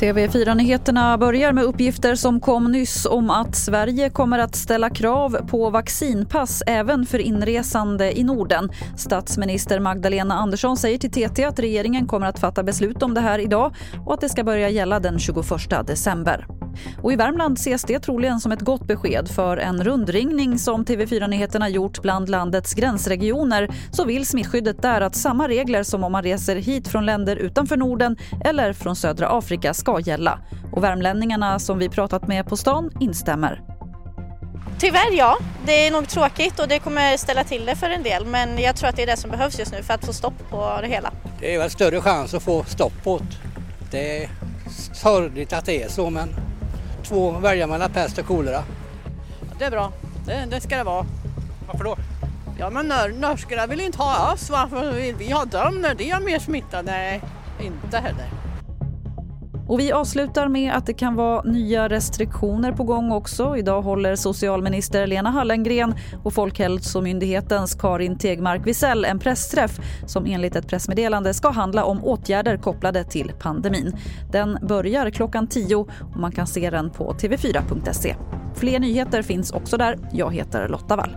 TV4-nyheterna börjar med uppgifter som kom nyss om att Sverige kommer att ställa krav på vaccinpass även för inresande i Norden. Statsminister Magdalena Andersson säger till TT att regeringen kommer att fatta beslut om det här idag och att det ska börja gälla den 21 december. Och I Värmland ses det troligen som ett gott besked för en rundringning som TV4 Nyheterna gjort bland landets gränsregioner så vill smittskyddet där att samma regler som om man reser hit från länder utanför Norden eller från södra Afrika ska gälla. Och värmlänningarna som vi pratat med på stan instämmer. Tyvärr ja, det är nog tråkigt och det kommer ställa till det för en del men jag tror att det är det som behövs just nu för att få stopp på det hela. Det är väl större chans att få stopp på det. Det är sorgligt att det är så men två välja mellan pest och kolera. Det är bra, det, det ska det vara. Varför då? Ja men nor norskarna vill inte ha oss, varför vill vi ha dem när de har mer smitta? Nej, inte heller. Och vi avslutar med att det kan vara nya restriktioner på gång också. Idag håller socialminister Lena Hallengren och Folkhälsomyndighetens Karin Tegmark Wisell en pressträff som enligt ett pressmeddelande ska handla om åtgärder kopplade till pandemin. Den börjar klockan 10 och man kan se den på tv4.se. Fler nyheter finns också där. Jag heter Lotta Wall.